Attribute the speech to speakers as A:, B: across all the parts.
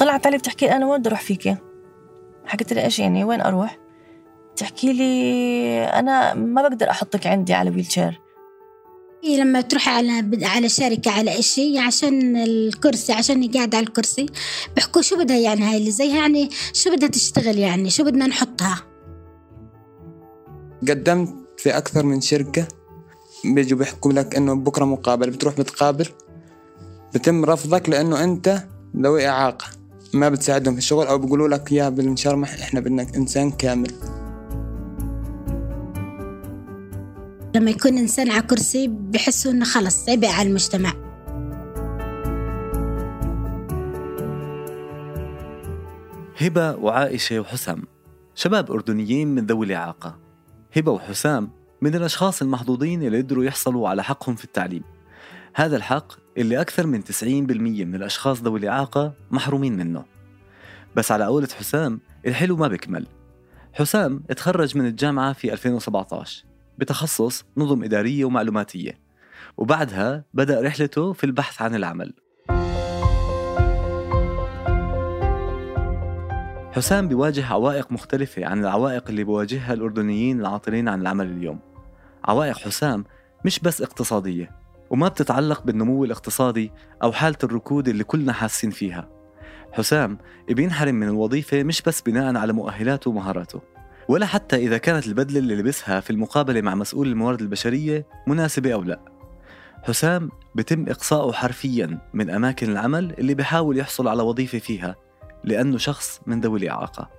A: طلعت علي بتحكي لي أنا وين بدي أروح فيكي حكيت لي إيش يعني؟ وين أروح؟ تحكي لي أنا ما بقدر أحطك عندي على wheelchair
B: إيه لما تروح على على شركة على إشي عشان الكرسي عشان قاعدة على الكرسي. بحكوا شو بدها يعني هاي اللي زيها يعني شو بدها تشتغل يعني؟ شو بدنا نحطها؟
C: قدمت في أكثر من شركة. بيجوا بيحكوا لك إنه بكرة مقابلة بتروح بتقابل. بتم رفضك لأنه أنت ذوي إعاقة. ما بتساعدهم في الشغل أو بيقولوا لك يا بالمشرمح إحنا بدنا إنسان كامل.
B: لما يكون إنسان على كرسي بحسوا إنه خلص عبء على المجتمع.
D: هبة وعائشة وحسام شباب أردنيين من ذوي الإعاقة. هبة وحسام من الأشخاص المحظوظين اللي قدروا يحصلوا على حقهم في التعليم. هذا الحق اللي أكثر من 90% من الأشخاص ذوي الإعاقة محرومين منه. بس على قولة حسام الحلو ما بكمل حسام اتخرج من الجامعة في 2017 بتخصص نظم إدارية ومعلوماتية وبعدها بدأ رحلته في البحث عن العمل. حسام بيواجه عوائق مختلفة عن العوائق اللي بيواجهها الأردنيين العاطلين عن العمل اليوم. عوائق حسام مش بس اقتصادية وما بتتعلق بالنمو الاقتصادي أو حالة الركود اللي كلنا حاسين فيها. حسام بينحرم من الوظيفة مش بس بناء على مؤهلاته ومهاراته ولا حتى إذا كانت البدلة اللي لبسها في المقابلة مع مسؤول الموارد البشرية مناسبة أو لا. حسام بتم إقصاؤه حرفيا من أماكن العمل اللي بحاول يحصل على وظيفة فيها لأنه شخص من ذوي الإعاقة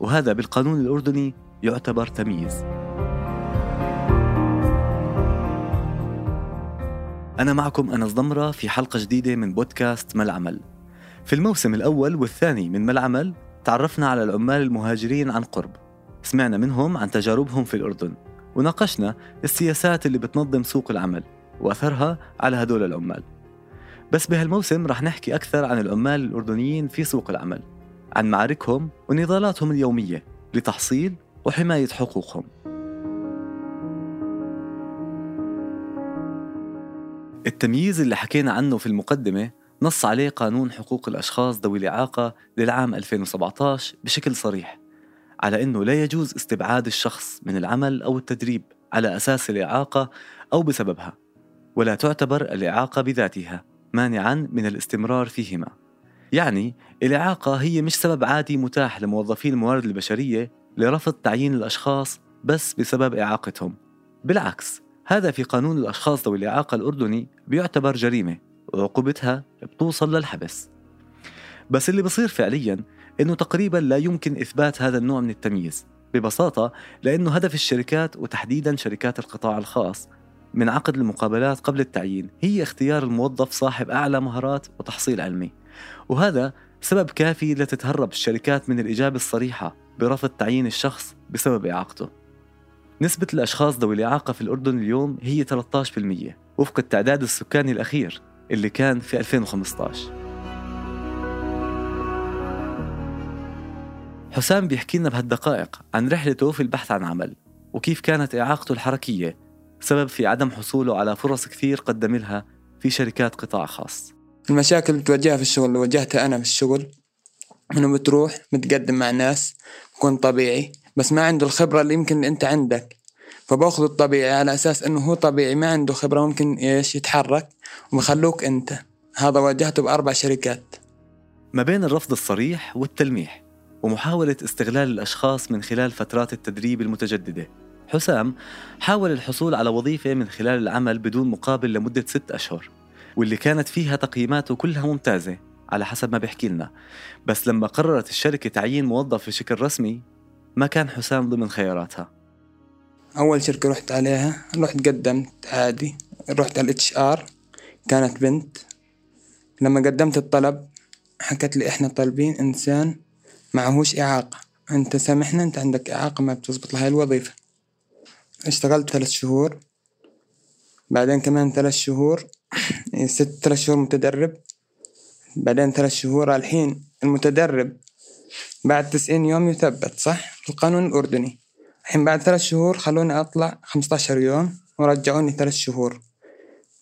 D: وهذا بالقانون الأردني يعتبر تمييز. أنا معكم أنس ضمرة في حلقة جديدة من بودكاست ما العمل في الموسم الأول والثاني من ما العمل تعرفنا على العمال المهاجرين عن قرب. سمعنا منهم عن تجاربهم في الأردن وناقشنا السياسات اللي بتنظم سوق العمل وأثرها على هدول العمال. بس بهالموسم رح نحكي أكثر عن العمال الأردنيين في سوق العمل عن معاركهم ونضالاتهم اليومية لتحصيل وحماية حقوقهم. التمييز اللي حكينا عنه في المقدمة نص عليه قانون حقوق الأشخاص ذوي الإعاقة للعام 2017 بشكل صريح على أنه لا يجوز استبعاد الشخص من العمل أو التدريب على أساس الإعاقة أو بسببها ولا تعتبر الإعاقة بذاتها مانعا من الاستمرار فيهما. يعني الإعاقة هي مش سبب عادي متاح لموظفي الموارد البشرية لرفض تعيين الأشخاص بس بسبب إعاقتهم. بالعكس هذا في قانون الأشخاص ذوي الإعاقة الأردني بيعتبر جريمة وعقوبتها بتوصل للحبس. بس اللي بصير فعليا إنه تقريبا لا يمكن إثبات هذا النوع من التمييز ببساطة لأنه هدف الشركات وتحديدا شركات القطاع الخاص من عقد المقابلات قبل التعيين هي اختيار الموظف صاحب أعلى مهارات وتحصيل علمي. وهذا سبب كافي لتتهرب الشركات من الإجابة الصريحة برفض تعيين الشخص بسبب إعاقته. نسبة الأشخاص ذوي الإعاقة في الأردن اليوم هي 13% وفق التعداد السكاني الأخير اللي كان في 2015 حسام بيحكي لنا بهالدقائق عن رحلته في البحث عن عمل وكيف كانت إعاقته الحركية سبب في عدم حصوله على فرص كثير قدم لها في شركات قطاع خاص.
C: المشاكل اللي بتواجهها في الشغل اللي واجهتها أنا في الشغل إنه بتروح متقدم مع ناس بكون طبيعي بس ما عنده الخبرة اللي يمكن أنت عندك. فبأخذ الطبيعي على أساس إنه هو طبيعي ما عنده خبرة ممكن إيش؟ يتحرك وبخلوك أنت. هذا واجهته بأربع شركات.
D: ما بين الرفض الصريح والتلميح ومحاولة استغلال الأشخاص من خلال فترات التدريب المتجددة. حسام حاول الحصول على وظيفة من خلال العمل بدون مقابل لمدة ست أشهر واللي كانت فيها تقييماته كلها ممتازة على حسب ما بيحكي لنا. بس لما قررت الشركة تعيين موظف بشكل رسمي ما كان حسام ضمن خياراتها.
C: أول شركة رحت عليها رحت قدمت عادي رحت على الإتش آر كانت بنت. لما قدمت الطلب حكت لي إحنا طالبين إنسان معهوش إعاقة. أنت سامحنا أنت عندك إعاقة ما بتزبط لهاي الوظيفة. اشتغلت ثلاث شهور. بعدين كمان ثلاث شهور ست ثلاث شهور متدرب. بعدين ثلاث شهور الحين المتدرب بعد تسعين يوم يثبت صح؟ القانون الأردني. الحين بعد ثلاث شهور خلوني أطلع خمسة يوم ورجعوني ثلاث شهور.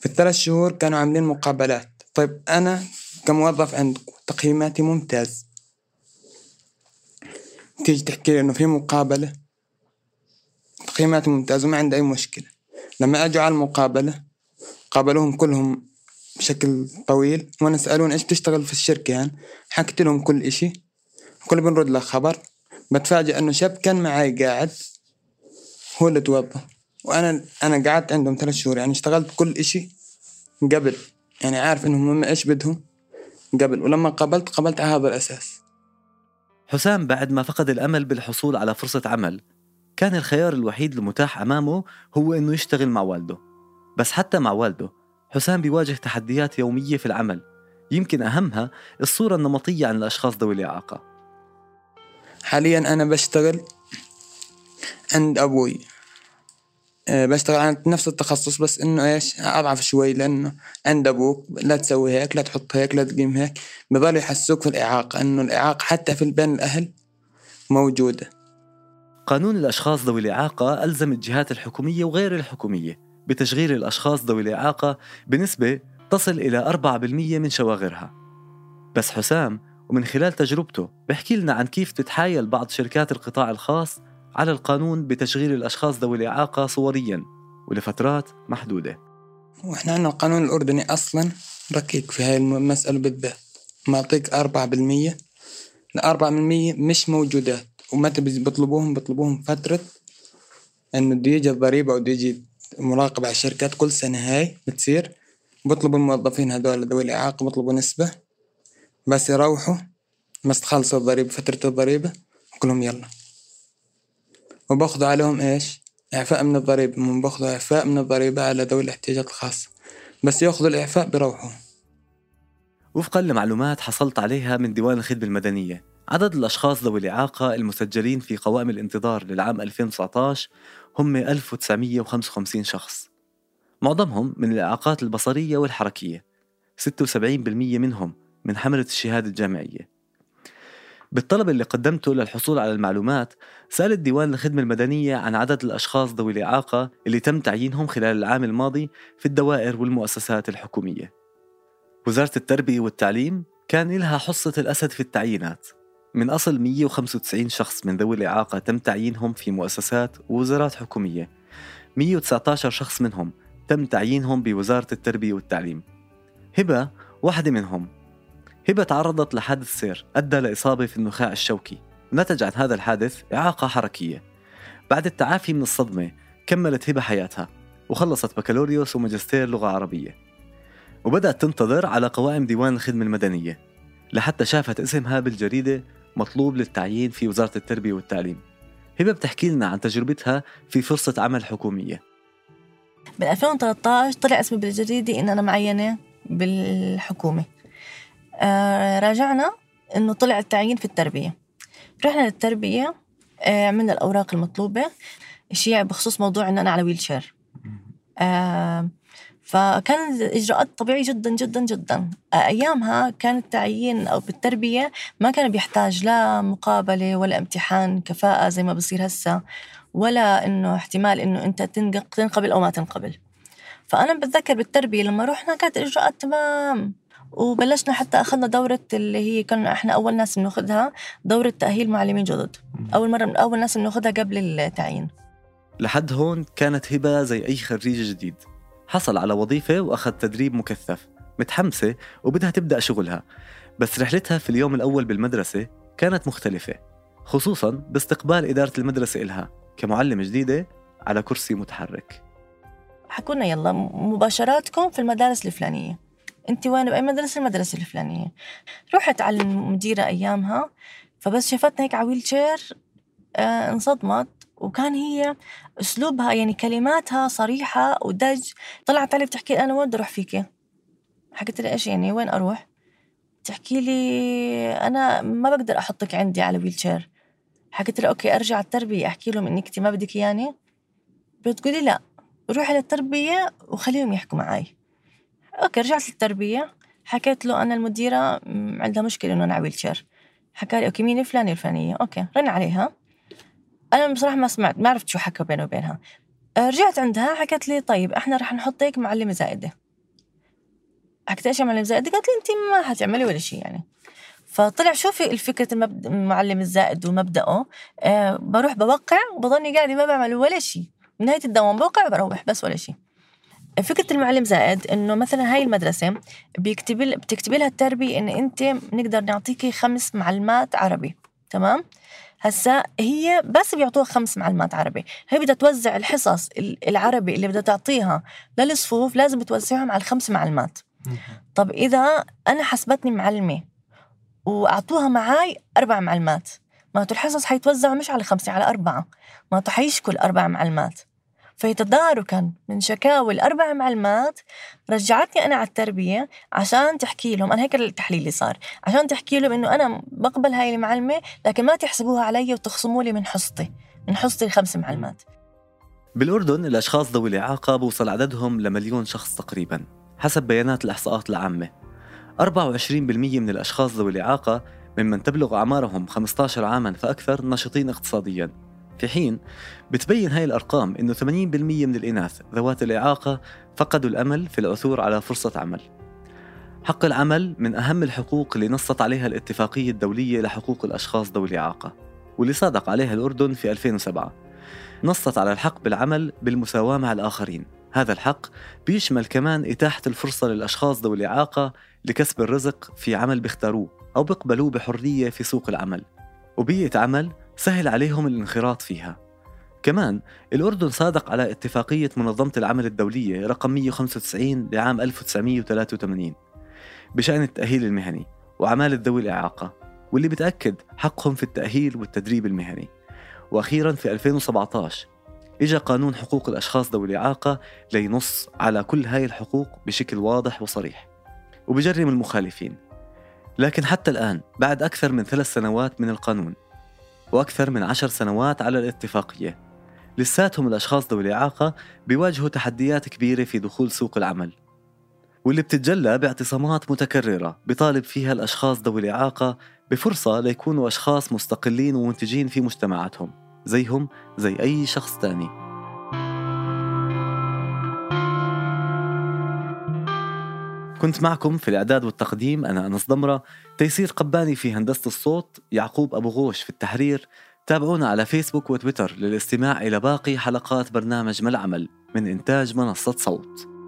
C: في الثلاث شهور كانوا عاملين مقابلات. طيب أنا كموظف عندكم تقييماتي ممتاز. تيجي تحكي لي إنه في مقابلة؟ تقييماتي ممتازة وما عندي أي مشكلة. لما أجوا على المقابلة قابلوهم كلهم بشكل طويل وأنا سألون إيش بتشتغل في الشركة يعني؟ حكيت لهم كل إشي. كل بنرد له خبر. بتفاجئ إنه شاب كان معي قاعد هو اللي توظف وأنا أنا قعدت عندهم ثلاث شهور. يعني اشتغلت كل إشي قبل. يعني عارف إنهم هم إيش بدهم؟ قبل. ولما قابلت قابلت على هذا الأساس.
D: حسام بعد ما فقد الأمل بالحصول على فرصة عمل كان الخيار الوحيد المتاح أمامه هو إنه يشتغل مع والده. بس حتى مع والده حسام بيواجه تحديات يومية في العمل. يمكن أهمها الصورة النمطية عن الأشخاص ذوي الإعاقة.
C: حاليا أنا بشتغل عند أبوي. آه، بشتغل على نفس التخصص بس إنه إيش؟ أضعف شوي لأنه عند أبوك لا تسوي هيك لا تحط هيك لا تقيم هيك. بضل يحسوك في الإعاقة إنه الإعاقة حتى في بين الأهل موجودة.
D: قانون الأشخاص ذوي الإعاقة ألزم الجهات الحكومية وغير الحكومية بتشغيل الأشخاص ذوي الإعاقة بنسبة تصل إلى 4% من شواغرها. بس حسام ومن خلال تجربته بحكي لنا عن كيف تتحايل بعض شركات القطاع الخاص على القانون بتشغيل الأشخاص ذوي الإعاقة صوريا ولفترات محدودة.
C: وإحنا عندنا القانون الأردني أصلا ركيك في هاي المسألة بالذات. معطيك أربعة بالمية. الأربعة بالمية مش موجودات ومتى بيطلبوهم بيطلبوهم فترة إنه بده يجي الضريبة أو بده يجي مراقبة على الشركات. كل سنة هاي بتصير. بطلبوا الموظفين هذول ذوي الإعاقة بطلبوا نسبة. بس يروحوا بس تخلصوا الضريبة فترة الضريبة كلهم يلا. وباخذوا عليهم إيش؟ إعفاء من الضريبة من باخذوا إعفاء من الضريبة على ذوي الاحتياجات الخاصة. بس ياخذوا الإعفاء بيروحوا.
D: وفقا لمعلومات حصلت عليها من ديوان الخدمة المدنية. عدد الأشخاص ذوي الإعاقة المسجلين في قوائم الانتظار للعام 2019 هم 1955 شخص. معظمهم من الإعاقات البصرية والحركية. 76% منهم من حملة الشهادة الجامعية. بالطلب اللي قدمته للحصول على المعلومات سأل الديوان الخدمة المدنية عن عدد الأشخاص ذوي الإعاقة اللي تم تعيينهم خلال العام الماضي في الدوائر والمؤسسات الحكومية. وزارة التربية والتعليم كان لها حصة الأسد في التعيينات. من أصل 195 شخص من ذوي الإعاقة تم تعيينهم في مؤسسات ووزارات حكومية. 119 شخص منهم تم تعيينهم بوزارة التربية والتعليم. هبة واحدة منهم هبة تعرضت لحادث سير أدى لإصابة في النخاع الشوكي. نتج عن هذا الحادث إعاقة حركية. بعد التعافي من الصدمة كملت هبة حياتها وخلصت بكالوريوس وماجستير لغة عربية. وبدأت تنتظر على قوائم ديوان الخدمة المدنية لحتى شافت اسمها بالجريدة مطلوب للتعيين في وزارة التربية والتعليم. هبة بتحكي لنا عن تجربتها في فرصة عمل حكومية.
A: بال 2013 طلع اسمي بالجريدة إن أنا معينة بالحكومة. راجعنا إنه طلع التعيين في التربية. رحنا للتربية آه عملنا الأوراق المطلوبة شيء بخصوص موضوع إن أنا على ويل شير آه فكان الإجراءات طبيعية جدا جدا جدا. أيامها كان التعيين أو بالتربية ما كان بيحتاج لا مقابلة ولا امتحان كفاءة زي ما بصير هسا ولا إنه احتمال إنه أنت تنقبل أو ما تنقبل. فأنا بتذكر بالتربية لما رحنا كانت الإجراءات تمام. وبلشنا حتى أخذنا دورة اللي هي كنا إحنا أول ناس بناخذها دورة تأهيل معلمين جدد. أول مرة من أول ناس بناخذها قبل التعيين.
D: لحد هون كانت هبة زي أي خريج جديد. حصل على وظيفة وأخذ تدريب مكثف. متحمسة وبدها تبدأ شغلها. بس رحلتها في اليوم الأول بالمدرسة كانت مختلفة خصوصا باستقبال إدارة المدرسة إلها كمعلمة جديدة على كرسي متحرك.
A: حكونا يلا مباشراتكم في المدارس الفلانية. انت وين؟ بأي مدرسة؟ المدرسة الفلانية. رحت على المديرة أيامها فبس شافتنا هيك على wheelchair آه انصدمت. وكان هي أسلوبها يعني كلماتها صريحة ودغ. طلعت علي بتحكي أنا وين بدي أروح فيكي؟ حكيت لها إيش يعني؟ وين أروح؟ تحكي لي أنا ما بقدر أحطك عندي على wheelchair حكيت لها okay أرجع التربية أحكي لهم إنك ما بدك إياني. بتقولي لا روحي للتربية وخليهم يحكوا معي okay رجعت للتربية حكيت له أنا المديرة عندها مشكلة إنه أنا wheelchair حكى لي okay مين الفلانية الفلانية؟ okay رن عليها. أنا بصراحة ما سمعت ما عرفت شو حكى بينه وبينها. رجعت عندها حكت لي طيب إحنا رح نحطك معلمة زائدة. حكيت إيش معلمة زائدة؟ قالت لي انت ما حتعملي ولا شيء يعني. فطلع شو في الفكرة المبد... المعلم الزائد ومبدأه؟ آه بروح بوقع وبضلني قاعدة ما بعمل ولا شيء نهاية الدوام بوقع وبروح بس ولا شيء فكرة المعلم زائد إنه مثلا هاي المدرسة بيكتب بتكتبي لها التربية إن أنت بنقدر نعطيكي خمس معلمات عربي تمام؟ هسا هي بس بيعطوها خمس معلمات عربي هي بدها توزع الحصص العربي اللي بدها تعطيها للصفوف لازم توزعهم على الخمس معلمات. طب إذا أنا حسبتني معلمة وأعطوها معاي أربع معلمات معناته الحصص حيتوزعوا مش على خمسة على أربعة معناته حيشكل أربع معلمات. فتداركا من شكاوي الأربع معلمات رجعتني أنا على التربية عشان تحكي لهم. أنا هيك التحليل اللي صار. عشان تحكي لهم إنه أنا بقبل هاي المعلمة لكن ما تحسبوها علي وتخصموا لي من حصتي من حصتي الخمس معلمات.
D: بالأردن الأشخاص ذوي الإعاقة بوصل عددهم لمليون شخص تقريبا حسب بيانات الإحصاءات العامة. 24% من الأشخاص ذوي الإعاقة ممن تبلغ أعمارهم 15 عاما فأكثر نشطين اقتصاديا. في حين بتبين هاي الأرقام أنه 80% من الإناث ذوات الإعاقة فقدوا الأمل في العثور على فرصة عمل. حق العمل من أهم الحقوق اللي نصت عليها الاتفاقية الدولية لحقوق الأشخاص ذوي الإعاقة واللي صادق عليها الأردن في 2007 نصت على الحق بالعمل بالمساواة مع الآخرين. هذا الحق بيشمل كمان إتاحة الفرصة للأشخاص ذوي الإعاقة لكسب الرزق في عمل بيختاروه أو بيقبلوه بحرية في سوق العمل. وبيئة عمل سهل عليهم الانخراط فيها. كمان الأردن صادق على اتفاقية منظمة العمل الدولية رقم 195 لعام 1983 بشأن التأهيل المهني وعمالة ذوي الإعاقة واللي بتأكد حقهم في التأهيل والتدريب المهني. وأخيرا في 2017 إجا قانون حقوق الأشخاص ذوي الإعاقة لينص على كل هاي الحقوق بشكل واضح وصريح. وبجرم المخالفين. لكن حتى الآن بعد أكثر من ثلاث سنوات من القانون وأكثر من عشر سنوات على الاتفاقية. لساتهم الأشخاص ذوي الإعاقة بيواجهوا تحديات كبيرة في دخول سوق العمل. واللي بتتجلى باعتصامات متكررة بيطالب فيها الأشخاص ذوي الإعاقة بفرصة ليكونوا أشخاص مستقلين ومنتجين في مجتمعاتهم زيهم زي أي شخص تاني. كنت معكم في الإعداد والتقديم أنا أنس ضمرة تيسير قباني في هندسة الصوت يعقوب أبو غوش في التحرير. تابعونا على فيسبوك وتويتر للاستماع إلى باقي حلقات برنامج ما العمل من إنتاج منصة صوت.